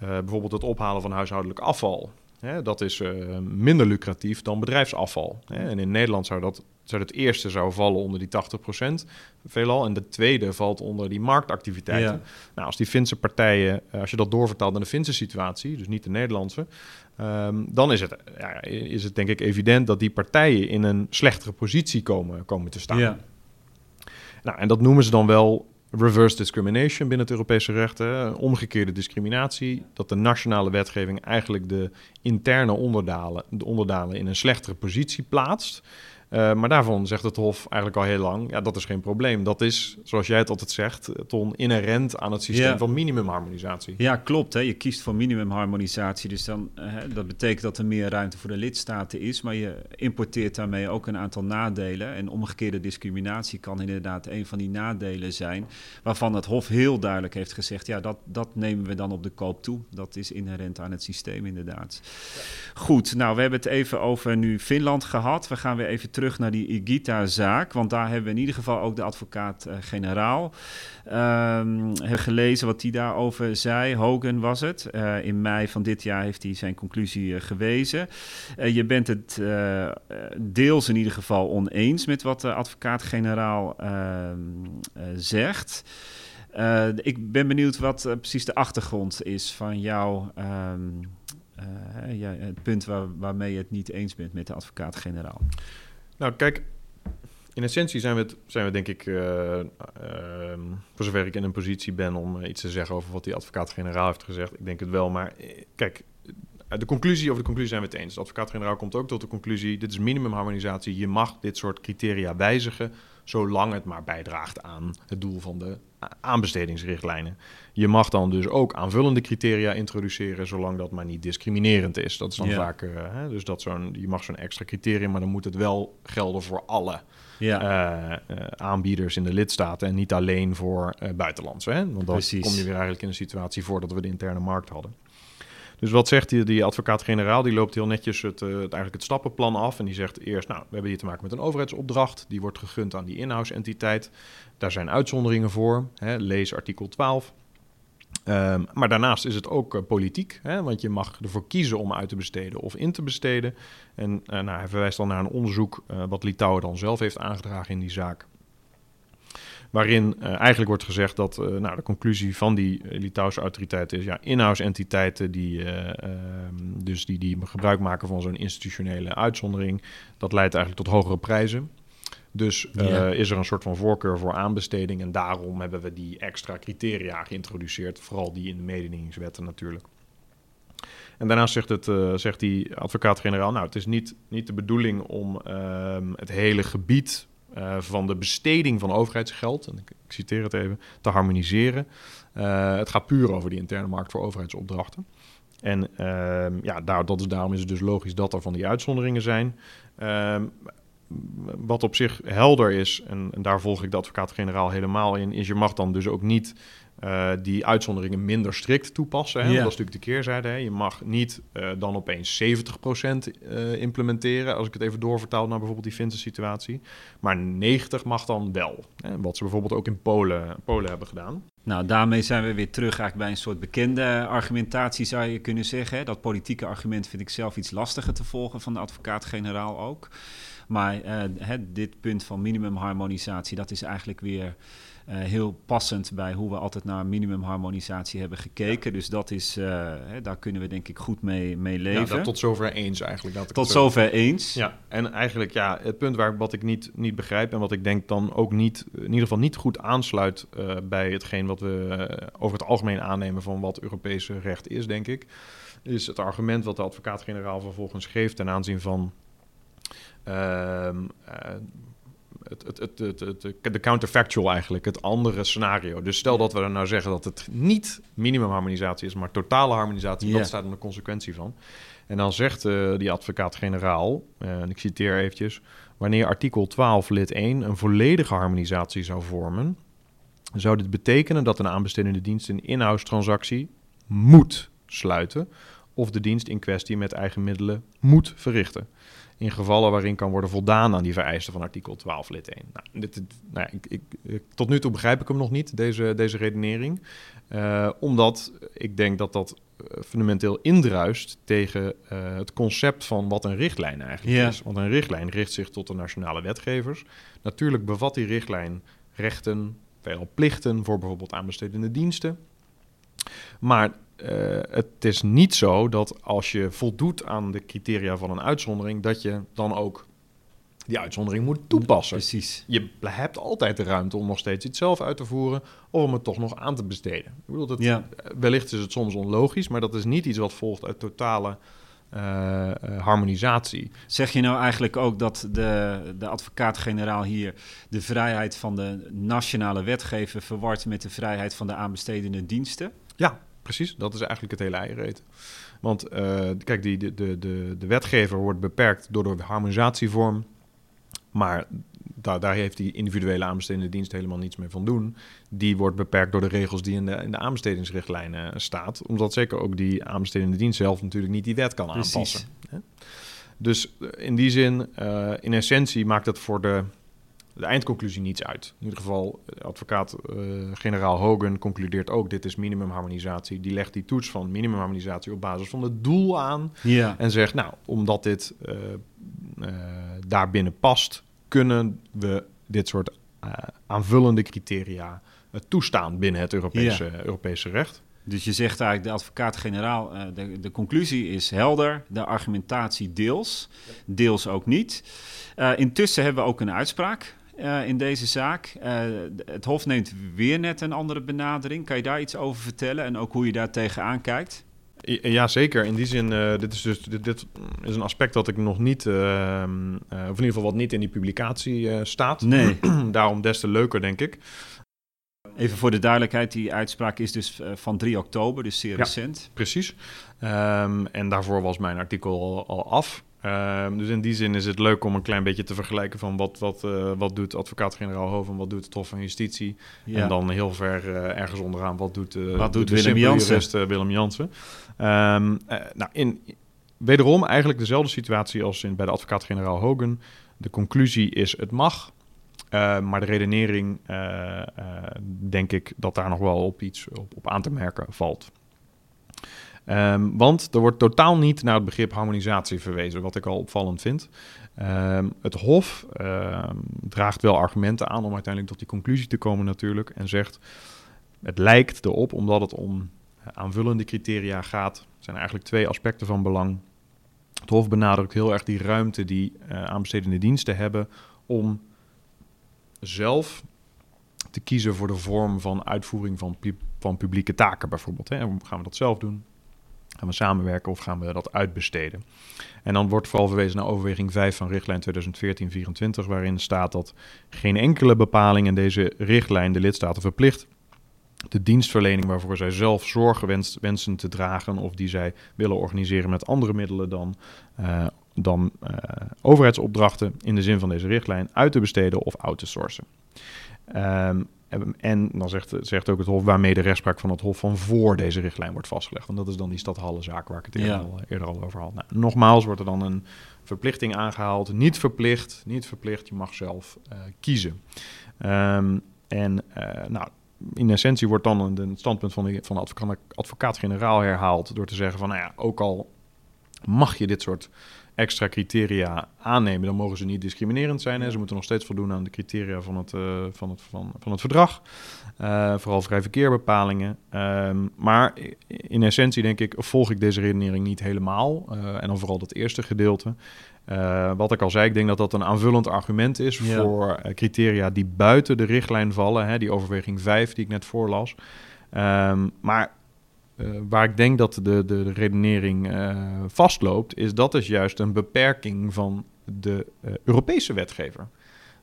uh, bijvoorbeeld het ophalen van huishoudelijk afval Hè, dat is uh, minder lucratief dan bedrijfsafval. Hè. En in Nederland zou dat zou het eerste zou vallen onder die 80% veelal. En de tweede valt onder die marktactiviteiten. Nou, als die Finse partijen, eh, als je dat doorvertaalt naar de Finse situatie, dus niet de Nederlandse, um, dan is het, ja, is het denk ik evident dat die partijen in een slechtere positie komen, komen te staan. Ja. Nou, en dat noemen ze dan wel reverse discrimination binnen het Europese recht, hè, omgekeerde discriminatie, dat de nationale wetgeving eigenlijk de interne onderdalen, de onderdalen in een slechtere positie plaatst. Uh, maar daarvan zegt het Hof eigenlijk al heel lang, ja, dat is geen probleem. Dat is, zoals jij het altijd zegt, Ton, inherent aan het systeem van minimumharmonisatie. Ja, klopt. Hè. Je kiest voor minimumharmonisatie, dus dan, uh, dat betekent dat er meer ruimte voor de lidstaten is, maar je importeert daarmee ook een aantal nadelen. En omgekeerde discriminatie kan inderdaad een van die nadelen zijn, waarvan het Hof heel duidelijk heeft gezegd, ja, dat, dat nemen we dan op de koop toe. Dat is inherent aan het systeem, inderdaad. Goed, nou, we hebben het even over nu Finland gehad. We gaan weer even terug terug naar die Igita-zaak. Want daar hebben we in ieder geval ook de advocaat-generaal um, gelezen wat hij daarover zei. Hogan was het. Uh, in mei van dit jaar heeft hij zijn conclusie uh, gewezen. Uh, je bent het deels in ieder geval oneens met wat de advocaat-generaal ehm, zegt. Ik ben benieuwd wat precies de achtergrond is van jouw uh, ja, het punt waar, waarmee je het niet eens bent met de advocaat-generaal. Nou, kijk, in essentie zijn we, zijn we denk ik, uh, uh, voor zover ik in een positie ben om iets te zeggen over wat die advocaat-generaal heeft gezegd. Ik denk het wel, maar eh, kijk, de conclusie, over de conclusie zijn we het eens. De advocaat-generaal komt ook tot de conclusie, dit is minimumharmonisatie, je mag dit soort criteria wijzigen, zolang het maar bijdraagt aan het doel van de aanbestedingsrichtlijnen. Je mag dan dus ook aanvullende criteria introduceren, zolang dat maar niet discriminerend is. Dat is dan vaak, uh, hè, dus dat zo'n, je mag zo'n extra criterium, maar dan moet het wel gelden voor alle ja. uh, uh, aanbieders in de lidstaten en niet alleen voor buitenlandse. Hè? Want dan kom je weer eigenlijk in een situatie voor dat we de interne markt hadden. Dus wat zegt die, die advocaat-generaal? Die loopt heel netjes het, het, eigenlijk het stappenplan af. En die zegt eerst, nou, we hebben hier te maken met een overheidsopdracht. Die wordt gegund aan die in-house entiteit. Daar zijn uitzonderingen voor. Hè, lees artikel 12. Um, maar daarnaast is het ook uh, politiek, hè, want je mag ervoor kiezen om uit te besteden of in te besteden. En uh, nou, hij verwijst dan naar een onderzoek wat Litouwen dan zelf heeft aangedragen in die zaak. Waarin eigenlijk wordt gezegd dat nou, de conclusie van die Litouwse autoriteiten is: ja, in-house entiteiten die, ehm, dus die, die gebruik maken van zo'n institutionele uitzondering, dat leidt eigenlijk tot hogere prijzen. Dus uh, is er een soort van voorkeur voor aanbesteding. En daarom hebben we die extra criteria geïntroduceerd. Vooral die in de mededingingswetten natuurlijk. En daarnaast zegt, het, uh, zegt die advocaat-generaal... nou, het is niet, niet de bedoeling om uh, het hele gebied uh, van de besteding van overheidsgeld... en ik, citeer het even, te harmoniseren. het gaat puur over die interne markt voor overheidsopdrachten. En ehm, ja, daar, dat is, daarom is het dus logisch dat er van die uitzonderingen zijn. Ehm, wat op zich helder is, en, en daar volg ik de advocaat-generaal helemaal in, is je mag dan dus ook niet uh, die uitzonderingen minder strikt toepassen. Hè? Dat is natuurlijk de keerzijde. Hè? Je mag niet uh, dan opeens 70% uh, eh, implementeren, als ik het even doorvertaal naar bijvoorbeeld die Finse situatie. Maar 90 mag dan wel. Hè? Wat ze bijvoorbeeld ook in Polen, Polen hebben gedaan. Nou, daarmee zijn we weer terug eigenlijk bij een soort bekende argumentatie, zou je kunnen zeggen. Dat politieke argument vind ik zelf iets lastiger te volgen van de advocaat-generaal ook. Maar dit punt van minimumharmonisatie, dat is eigenlijk weer uh, heel passend bij hoe we altijd naar minimumharmonisatie hebben gekeken. Dus dat is, uh, hè, daar kunnen we denk ik goed mee, mee leven. Ja, tot zover eens eigenlijk. Dat tot zover eens. Ja, en eigenlijk ja, het punt waar wat ik niet, niet begrijp en wat ik denk dan ook niet, in ieder geval niet goed aansluit uh, bij hetgeen wat we over het algemeen aannemen van wat Europese recht is, denk ik, is het argument wat de advocaat-generaal vervolgens geeft ten aanzien van ehm, eh, het, het, het, de counterfactual eigenlijk, het andere scenario. Dus stel dat we er nou zeggen dat het niet minimumharmonisatie is, maar totale harmonisatie, dat staat er een consequentie van. En dan zegt eh, die advocaat-generaal, eh, en ik citeer eventjes, wanneer artikel 12 lid 1 een volledige harmonisatie zou vormen, zou dit betekenen dat een aanbestedende dienst een in-house transactie moet sluiten of de dienst in kwestie met eigen middelen moet verrichten. In gevallen waarin kan worden voldaan aan die vereisten van artikel 12 lid 1. Nou, dit, dit- nou ja, ik, ik, tot nu toe begrijp ik hem nog niet, deze, deze redenering. Eh, omdat ik denk dat dat eh, fundamenteel indruist tegen eh, het concept van wat een richtlijn eigenlijk Ja. is. Want een richtlijn richt zich tot de nationale wetgevers. Natuurlijk bevat die richtlijn rechten, veelal plichten voor bijvoorbeeld aanbestedende diensten. Maar eh, het is niet zo dat als je voldoet aan de criteria van een uitzondering, dat je dan ook die uitzondering moet toepassen. Precies. Je hebt altijd de ruimte om nog steeds iets zelf uit te voeren of om het toch nog aan te besteden. Ik bedoel, dat, Ja. wellicht is het soms onlogisch, maar dat is niet iets wat volgt uit totale eh, eh, harmonisatie. Zeg je nou eigenlijk ook dat de, de advocaat-generaal hier de vrijheid van de nationale wetgever verwart met de vrijheid van de aanbestedende diensten? Ja, precies. Dat is eigenlijk het hele eiereten. Want eh, kijk, die, de, de, de, de wetgever wordt beperkt door de harmonisatievorm. Maar daar, daar heeft die individuele aanbestedende dienst helemaal niets mee van doen. Die wordt beperkt door de regels die in de, in de aanbestedingsrichtlijnen staat. Omdat zeker ook die aanbestedende dienst zelf natuurlijk niet die wet kan Precies. aanpassen. Dus eh, in die zin, eh, in essentie maakt het voor de, de eindconclusie niets uit. In ieder geval, eh, advocaat-generaal Hogan concludeert ook... dit is minimumharmonisatie. Die legt die toets van minimumharmonisatie op basis van het doel aan... Ja. En zegt, nou, omdat dit eh eh, daarbinnen past, kunnen we dit soort eh, aanvullende criteria eh, toestaan binnen het Europese, Europese recht. Dus je zegt eigenlijk, de advocaat-generaal, eh, de, de conclusie is helder, de argumentatie deels, deels ook niet. Eh, intussen hebben we ook een uitspraak eh, in deze zaak. Eh, het Hof neemt weer net een andere benadering. Kan je daar iets over vertellen en ook hoe je daar tegenaan kijkt? I- Ja, zeker. In die zin, eh, dit is dus dit, dit is een aspect dat ik nog niet, ehm, eh, of in ieder geval wat niet in die publicatie eh, staat. Nee. [clears throat] Daarom des te leuker, denk ik. Even voor de duidelijkheid, die uitspraak is dus eh, van 3 oktober, dus zeer Ja. recent. Precies. Ehm, en daarvoor was mijn artikel al, al af. Ehm, dus in die zin is het leuk om een klein beetje te vergelijken van wat, wat, eh, wat doet advocaat-generaal Hoven, wat doet het Hof van Justitie. Ja. En dan heel ver eh, ergens onderaan, wat doet, eh, Wat doet de Willem Jansen? jurist, Willem Jansen. Ehm, eh, nou, in, wederom eigenlijk dezelfde situatie als in, bij de advocaat-generaal Hogan. De conclusie is het mag. Eh, maar de redenering, denk ik dat daar nog wel op iets op, op aan te merken valt. Ehm, want er wordt totaal niet naar het begrip harmonisatie verwezen, wat ik al opvallend vind. Ehm, het Hof ehm, draagt wel argumenten aan om uiteindelijk tot die conclusie te komen natuurlijk. En zegt, het lijkt erop, omdat het om aanvullende criteria gaat, zijn er eigenlijk twee aspecten van belang. Het Hof benadrukt heel erg die ruimte die eh, aanbestedende diensten hebben om zelf te kiezen voor de vorm van uitvoering van, van publieke taken bijvoorbeeld. Hè. Gaan we dat zelf doen? Gaan we samenwerken of gaan we dat uitbesteden? En dan wordt vooral verwezen naar overweging 5 van richtlijn 2014-24, waarin staat dat geen enkele bepaling in deze richtlijn de lidstaten verplicht de dienstverlening waarvoor zij zelf wenst, wensen te dragen of die zij willen organiseren met andere middelen dan, eh, dan eh, overheidsopdrachten in de zin van deze richtlijn uit te besteden of out te sourcen. Ehm, en- dan zegt, zegt ook het Hof waarmee de rechtspraak van het Hof van voor deze richtlijn wordt vastgelegd. En dat is dan die stadhallenzaak waar ik het eerder, Ja. al, eerder al over had. Nou, nogmaals wordt er dan een verplichting aangehaald. Niet verplicht, niet verplicht, je mag zelf eh, kiezen. Ehm, en eh, nou, in essentie wordt dan een, een standpunt van de, van de advocaat-generaal herhaald door te zeggen van, nou ja, ook al mag je dit soort extra criteria aannemen, dan mogen ze niet discriminerend zijn. Hè. Ze moeten nog steeds voldoen aan de criteria van het, eh, van het, van, van het verdrag. Eh, vooral vrij verkeerbepalingen. Ehm, maar in essentie denk ik, volg ik deze redenering niet helemaal. Eh, en dan vooral dat eerste gedeelte. Wat ik al zei, ik denk dat dat een aanvullend argument is Ja. voor criteria die buiten de richtlijn vallen. Hè, die overweging 5 die ik net voorlas. Ehm, maar waar ik denk dat de, de, de redenering eh, vastloopt, is dat is juist een beperking van de uh, Europese wetgever.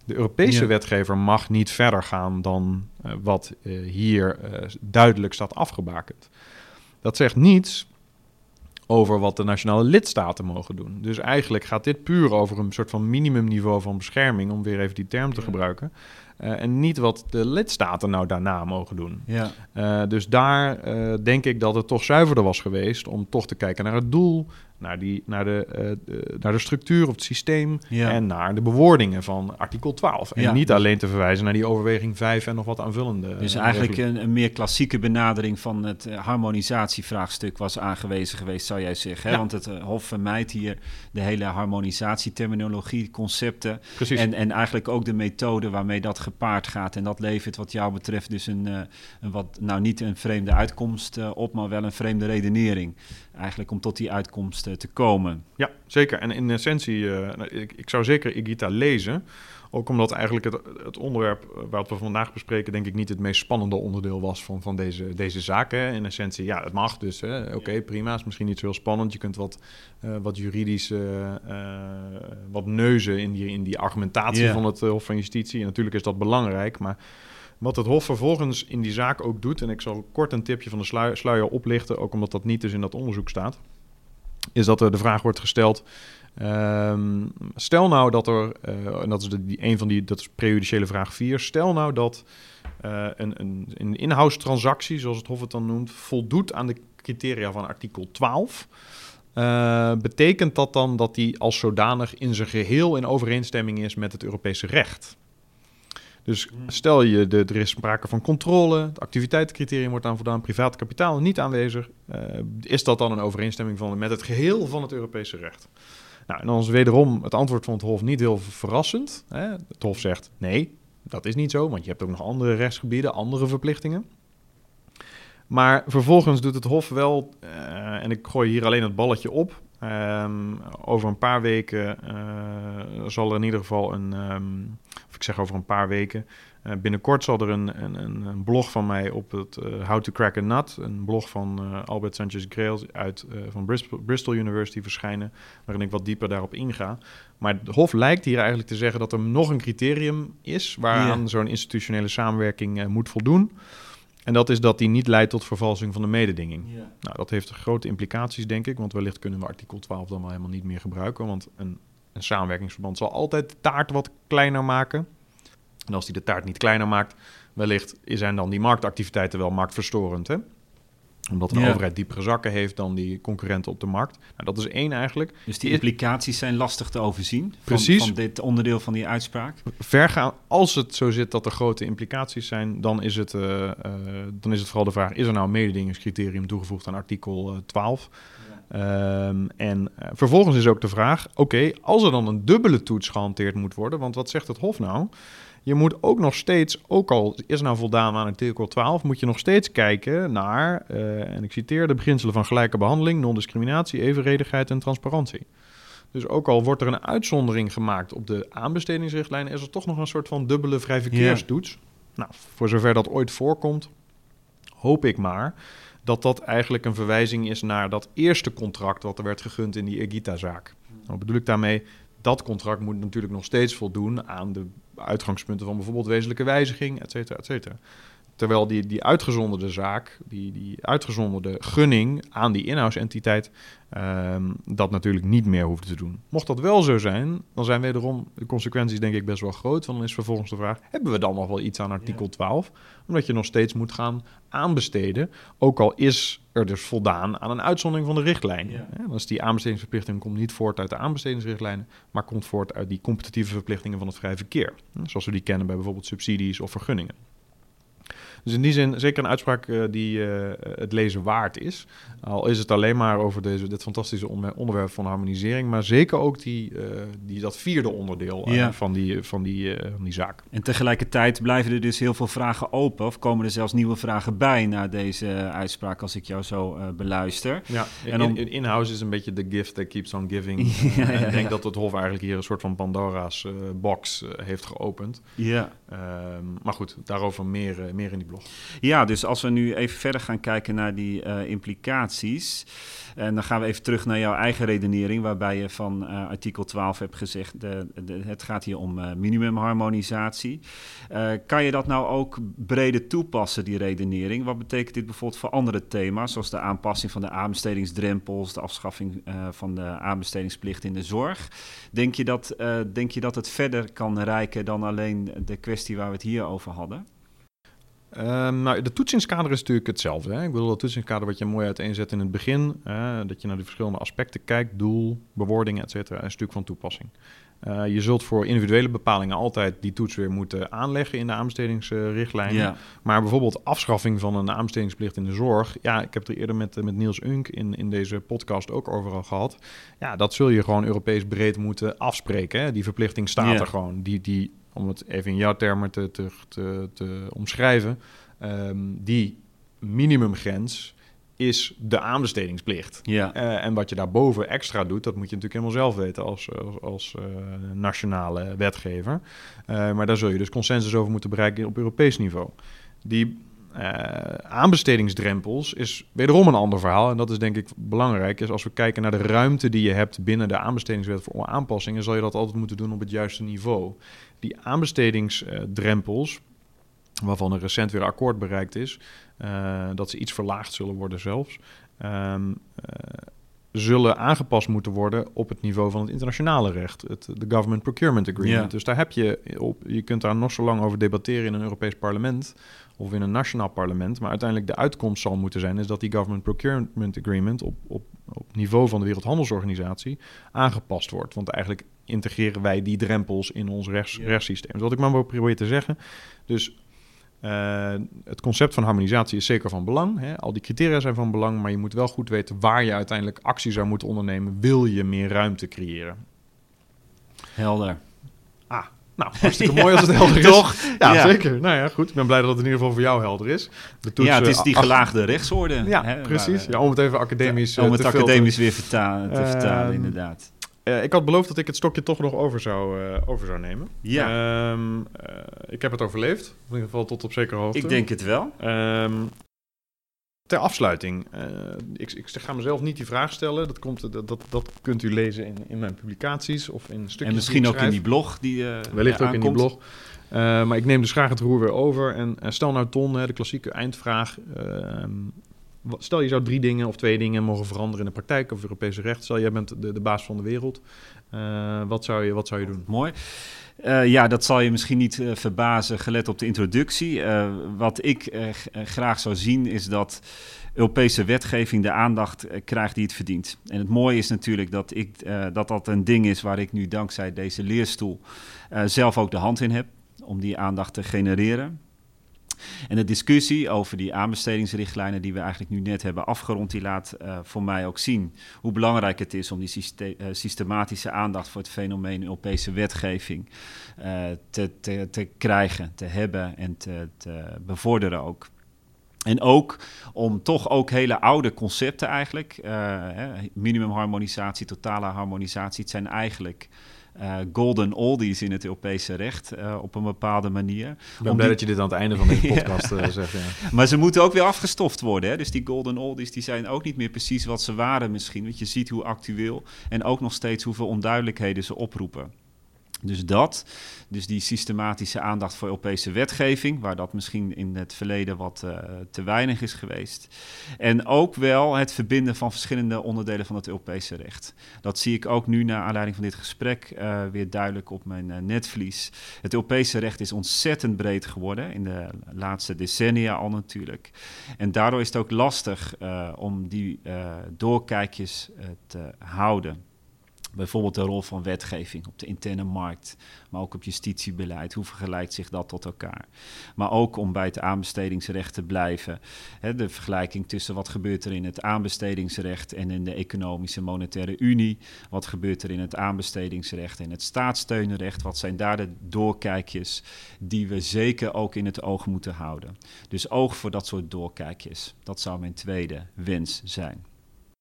De Europese Ja. wetgever mag niet verder gaan dan eh, wat eh, hier eh, duidelijk staat afgebakend. Dat zegt niets over wat de nationale lidstaten mogen doen. Dus eigenlijk gaat dit puur over een soort van minimumniveau van bescherming, om weer even die term te Ja. gebruiken. Eh, en niet wat de lidstaten nou daarna mogen doen. Ja. Eh, dus daar eh, denk ik dat het toch zuiverder was geweest om toch te kijken naar het doel, naar, die, naar, de, eh, de- naar de structuur of het systeem Ja. en naar de bewoordingen van artikel 12. En Ja, niet dus- alleen te verwijzen naar die overweging 5 en nog wat aanvullende. Dus eh, eigenlijk een, een meer klassieke benadering van het eh, harmonisatievraagstuk was aangewezen geweest, zou jij zeggen. Hè? Ja. Want het Hof vermijdt hier de hele harmonisatieterminologie, concepten. Precies. En, en eigenlijk ook de methode waarmee dat gepaard gaat. En dat levert wat jou betreft dus een, een wat, nou niet een vreemde uitkomst op, maar wel een vreemde redenering. Eigenlijk om tot die uitkomst te komen. Ja, zeker. En in essentie, eh, nou, ik, ik zou zeker Igita lezen. Ook omdat eigenlijk het, het onderwerp eh, wat we vandaag bespreken, denk ik niet het meest spannende onderdeel was van, van deze, deze zaken. In essentie, ja, het mag dus. hè. Oké, prima. Is misschien niet zo heel spannend. Je kunt wat, eh, wat juridisch eh, eh, wat neuzen in die, in die argumentatie Ja. van het eh, Hof van Justitie. En natuurlijk is dat belangrijk, maar wat het Hof vervolgens in die zaak ook doet, en ik zal kort een tipje van de slui- sluier oplichten, ook omdat dat niet dus in dat onderzoek staat, is dat er de vraag wordt gesteld. ehm, stel nou dat er, eh, en dat is de, die, een van die, dat is prejudiciële vraag 4. Stel nou dat eh, een, een, een in-house transactie, zoals het Hof het dan noemt, voldoet aan de criteria van artikel 12. Eh, betekent dat dan dat die als zodanig in zijn geheel in overeenstemming is met het Europese recht? Dus stel je, de, er is sprake van controle, het activiteitencriterium wordt aan voldaan, privaat kapitaal niet aanwezig. eh, is dat dan een overeenstemming van, met het geheel van het Europese recht? Nou, en dan is wederom het antwoord van het Hof niet heel verrassend. Hè? Het Hof zegt nee, dat is niet zo, want je hebt ook nog andere rechtsgebieden, andere verplichtingen. Maar vervolgens doet het Hof wel, eh, en ik gooi hier alleen het balletje op. ehm, over een paar weken eh, zal er in ieder geval een, ehm, ik zeg over een paar weken, eh, binnenkort zal er een, een, een, blog van mij op het eh, How to Crack a Nut, een blog van eh, Albert Sanchez Grail uit van Bristol, Bristol University verschijnen, waarin ik wat dieper daarop inga. Maar het Hof lijkt hier eigenlijk te zeggen dat er nog een criterium is waaraan Ja. zo'n institutionele samenwerking moet voldoen. En dat is dat die niet leidt tot vervalsing van de mededinging. Nou, dat heeft grote implicaties, denk ik. Want wellicht kunnen we artikel 12 dan wel helemaal niet meer gebruiken. Want een, een samenwerkingsverband zal altijd de taart wat kleiner maken. En als die de taart niet kleiner maakt, wellicht zijn dan die marktactiviteiten wel marktverstorend. Hè? Omdat een Ja. overheid diepere zakken heeft dan die concurrenten op de markt. Nou, dat is één eigenlijk. Dus die implicaties zijn lastig te overzien van, Precies. van dit onderdeel van die uitspraak. Vergaan, als het zo zit dat er grote implicaties zijn, dan is het, eh, eh, dan is het vooral de vraag: is er nou een mededingingscriterium toegevoegd aan artikel eh, 12? Ehm, en eh, vervolgens is ook de vraag: oké, als er dan een dubbele toets gehanteerd moet worden, want wat zegt het Hof nou? Je moet ook nog steeds, ook al is nou voldaan aan artikel 12, moet je nog steeds kijken naar, eh, en ik citeer, de beginselen van gelijke behandeling, non-discriminatie, evenredigheid en transparantie. Dus ook al wordt er een uitzondering gemaakt op de aanbestedingsrichtlijnen, is er toch nog een soort van dubbele vrijverkeerstoets. Nou, voor zover dat ooit voorkomt, hoop ik maar dat dat eigenlijk een verwijzing is naar dat eerste contract wat er werd gegund in die Egita-zaak. Wat bedoel ik daarmee? Dat contract moet natuurlijk nog steeds voldoen aan de uitgangspunten van bijvoorbeeld wezenlijke wijziging, et cetera, et cetera. Terwijl die, die uitgezonderde zaak, die, die uitgezonderde gunning aan die inhoudsentiteit, ehm, dat natuurlijk niet meer hoeft te doen. Mocht dat wel zo zijn, dan zijn wederom de consequenties denk ik best wel groot. Want dan is vervolgens de vraag, hebben we dan nog wel iets aan artikel 12? Omdat je nog steeds moet gaan aanbesteden, ook al is er dus voldaan aan een uitzondering van de richtlijn. Ja. Dus die aanbestedingsverplichting komt niet voort uit de aanbestedingsrichtlijnen, maar komt voort uit die competitieve verplichtingen van het vrij verkeer. Zoals we die kennen bij bijvoorbeeld subsidies of vergunningen. Dus in die zin zeker een uitspraak eh, die eh, het lezen waard is. Al is het alleen maar over deze, dit fantastische onder- onderwerp van harmonisering, maar zeker ook die, eh, die, dat vierde onderdeel Ja. van, die, van, die, van die zaak. En tegelijkertijd blijven er dus heel veel vragen open, of komen er zelfs nieuwe vragen bij na deze uitspraak, als ik jou zo beluister. Ja, En in, in-house is een beetje de gift that keeps on giving. [laughs] Ja, ja, Ik denk dat het Hof eigenlijk hier een soort van Pandora's box heeft geopend. Ja, Ehm, maar goed, daarover meer, meer in de blog. Ja, dus als we nu even verder gaan kijken naar die uh, implicaties. En dan gaan we even terug naar jouw eigen redenering, waarbij je van uh, artikel 12 hebt gezegd: de, het gaat hier om uh, minimumharmonisatie. kan je dat nou ook breder toepassen, die redenering? Wat betekent dit bijvoorbeeld voor andere thema's, zoals de aanpassing van de aanbestedingsdrempels, de afschaffing van de aanbestedingsplicht in de zorg? Denk je, dat, denk je dat het verder kan reiken dan alleen de kwestie waar we het hier over hadden? Um, nou, de toetsingskader is natuurlijk hetzelfde. Hè? Ik bedoel, dat toetsingskader wat je mooi uiteenzet in het begin, uh, dat je naar de verschillende aspecten kijkt, doel, bewoordingen, et cetera, is natuurlijk van toepassing. Uh, je zult voor individuele bepalingen altijd die toets weer moeten aanleggen in de aanbestedingsrichtlijnen. Ja. Maar bijvoorbeeld afschaffing van een aanbestedingsplicht in de zorg. Ja, ik heb het er eerder met, met Niels Unk in, in deze podcast ook overal gehad. Ja, dat zul je gewoon Europees breed moeten afspreken. Hè? Die verplichting staat ja. er gewoon. Die, die om het even in jouw termen te, te, te, te omschrijven, um, die minimumgrens is de aanbestedingsplicht. Ja. Uh, en wat je daarboven extra doet, dat moet je natuurlijk helemaal zelf weten als, als, als uh, nationale wetgever. Uh, maar daar zul je dus consensus over moeten bereiken op Europees niveau. Die aanbestedingsdrempels is wederom een ander verhaal. En dat is denk ik belangrijk. Is als we kijken naar de ruimte die je hebt binnen de aanbestedingswet voor aanpassingen, zal je dat altijd moeten doen op het juiste niveau die aanbestedingsdrempels, waarvan er recent weer akkoord bereikt is, uh, dat ze iets verlaagd zullen worden zelfs, um, uh, zullen aangepast moeten worden op het niveau van het internationale recht, het de Government Procurement Agreement. Ja. Dus daar heb je op, je kunt daar nog zo lang over debatteren in een Europees parlement of in een nationaal parlement, maar uiteindelijk de uitkomst zal moeten zijn is dat die Government Procurement Agreement op, op, op niveau van de Wereldhandelsorganisatie aangepast wordt. Want eigenlijk integreren wij die drempels in ons rechts, ja. rechtssysteem. wat ik maar wil proberen te zeggen. Dus uh, het concept van harmonisatie is zeker van belang. Hè? Al die criteria zijn van belang, maar je moet wel goed weten waar je uiteindelijk actie zou moeten ondernemen. Wil je meer ruimte creëren? Helder. Nou, hartstikke mooi als het [laughs] helder is. Toch? Ja, zeker. Nou ja, goed. Ik ben blij dat het in ieder geval voor jou helder is. De toets, ja, het is die gelaagde rechtsorde. Ja, hè, precies. ja, om het even academisch ja, Om het academisch weer vertalen, te vertalen, uh, inderdaad. Uh, ik had beloofd dat ik het stokje toch nog over zou, uh, over zou nemen. Ja. Um, uh, ik heb het overleefd. In ieder geval tot op zekere hoogte. Ik denk het wel. Um, ter afsluiting. ik, ik ga mezelf niet die vraag stellen. Dat, komt, dat, dat, dat kunt u lezen in, in mijn publicaties of in stukjes En misschien ook in die blog die Wellicht ook in die blog. maar ik neem dus graag het roer weer over. En stel nou Ton, de klassieke eindvraag. Ehm, Stel je zou drie dingen of twee dingen mogen veranderen in de praktijk of Europese recht. Stel jij bent de, de baas van de wereld. Uh, wat, zou je, wat zou je doen? Mooi. Uh, ja, dat zal je misschien niet uh, verbazen, gelet op de introductie. wat ik graag zou zien is dat Europese wetgeving de aandacht krijgt die het verdient. En het mooie is natuurlijk dat, ik, dat dat een ding is waar ik nu dankzij deze leerstoel zelf ook de hand in heb om die aandacht te genereren. En de discussie over die aanbestedingsrichtlijnen die we eigenlijk nu net hebben afgerond, die laat uh, voor mij ook zien hoe belangrijk het is om die uh, systematische aandacht voor het fenomeen Europese wetgeving uh, te, te, te, krijgen, te hebben en te, te bevorderen ook. En ook om toch ook hele oude concepten eigenlijk, minimumharmonisatie, totale harmonisatie, het zijn eigenlijk uh, golden oldies in het Europese recht uh, op een bepaalde manier. Ik ben blij die... dat je dit aan het einde van [laughs] deze podcast uh, zegt. Ja. Maar ze moeten ook weer afgestoft worden. Hè? Dus die golden oldies die zijn ook niet meer precies wat ze waren misschien. Want je ziet hoe actueel en ook nog steeds hoeveel onduidelijkheden ze oproepen. Dus dat, dus die systematische aandacht voor Europese wetgeving, waar dat misschien in het verleden wat uh, te weinig is geweest. En ook wel het verbinden van verschillende onderdelen van het Europese recht. Dat zie ik ook nu naar aanleiding van dit gesprek uh, weer duidelijk op mijn uh, netvlies. Het Europese recht is ontzettend breed geworden, in de laatste decennia al natuurlijk. En daardoor is het ook lastig om die doorkijkjes te houden. Bijvoorbeeld de rol van wetgeving op de interne markt, maar ook op justitiebeleid. Hoe vergelijkt zich dat tot elkaar? Maar ook om bij het aanbestedingsrecht te blijven. Hè, de vergelijking tussen wat gebeurt er in het aanbestedingsrecht en in de economische monetaire unie. Wat gebeurt er in het aanbestedingsrecht en het staatssteunrecht? Wat zijn daar de doorkijkjes die we zeker ook in het oog moeten houden? Dus oog voor dat soort doorkijkjes. Dat zou mijn tweede wens zijn.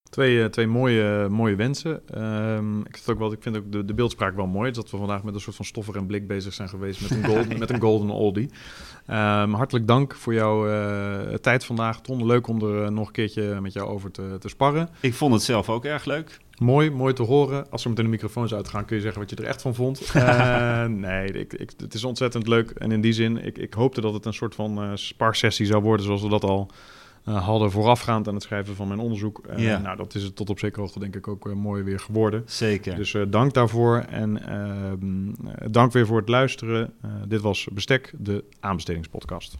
Twee, eh, twee mooie, mooie wensen. Ehm, ik, vind ook wel, ik vind ook de, de beeldspraak wel mooi. Dat we vandaag met een soort van stoffer en blik bezig zijn geweest met een, [laughs] gold, met een golden oldie. Ehm, hartelijk dank voor jouw eh, tijd vandaag. Ton, leuk om er eh, nog een keertje met jou over te, te sparren. Ik vond het zelf ook erg leuk. Mooi, mooi te horen. Als er meteen de microfoons uitgaan, kun je zeggen wat je er echt van vond. Uh, [laughs] nee, ik, ik, het is ontzettend leuk. En in die zin, ik, ik hoopte dat het een soort van sparsessie zou worden, zoals we dat al hadden voorafgaand aan het schrijven van mijn onderzoek. Ja. Nou, dat is het tot op zekere hoogte denk ik ook mooi weer geworden. Zeker. Dus dank daarvoor en ehm, dank weer voor het luisteren. dit was Bestek, de aanbestedingspodcast.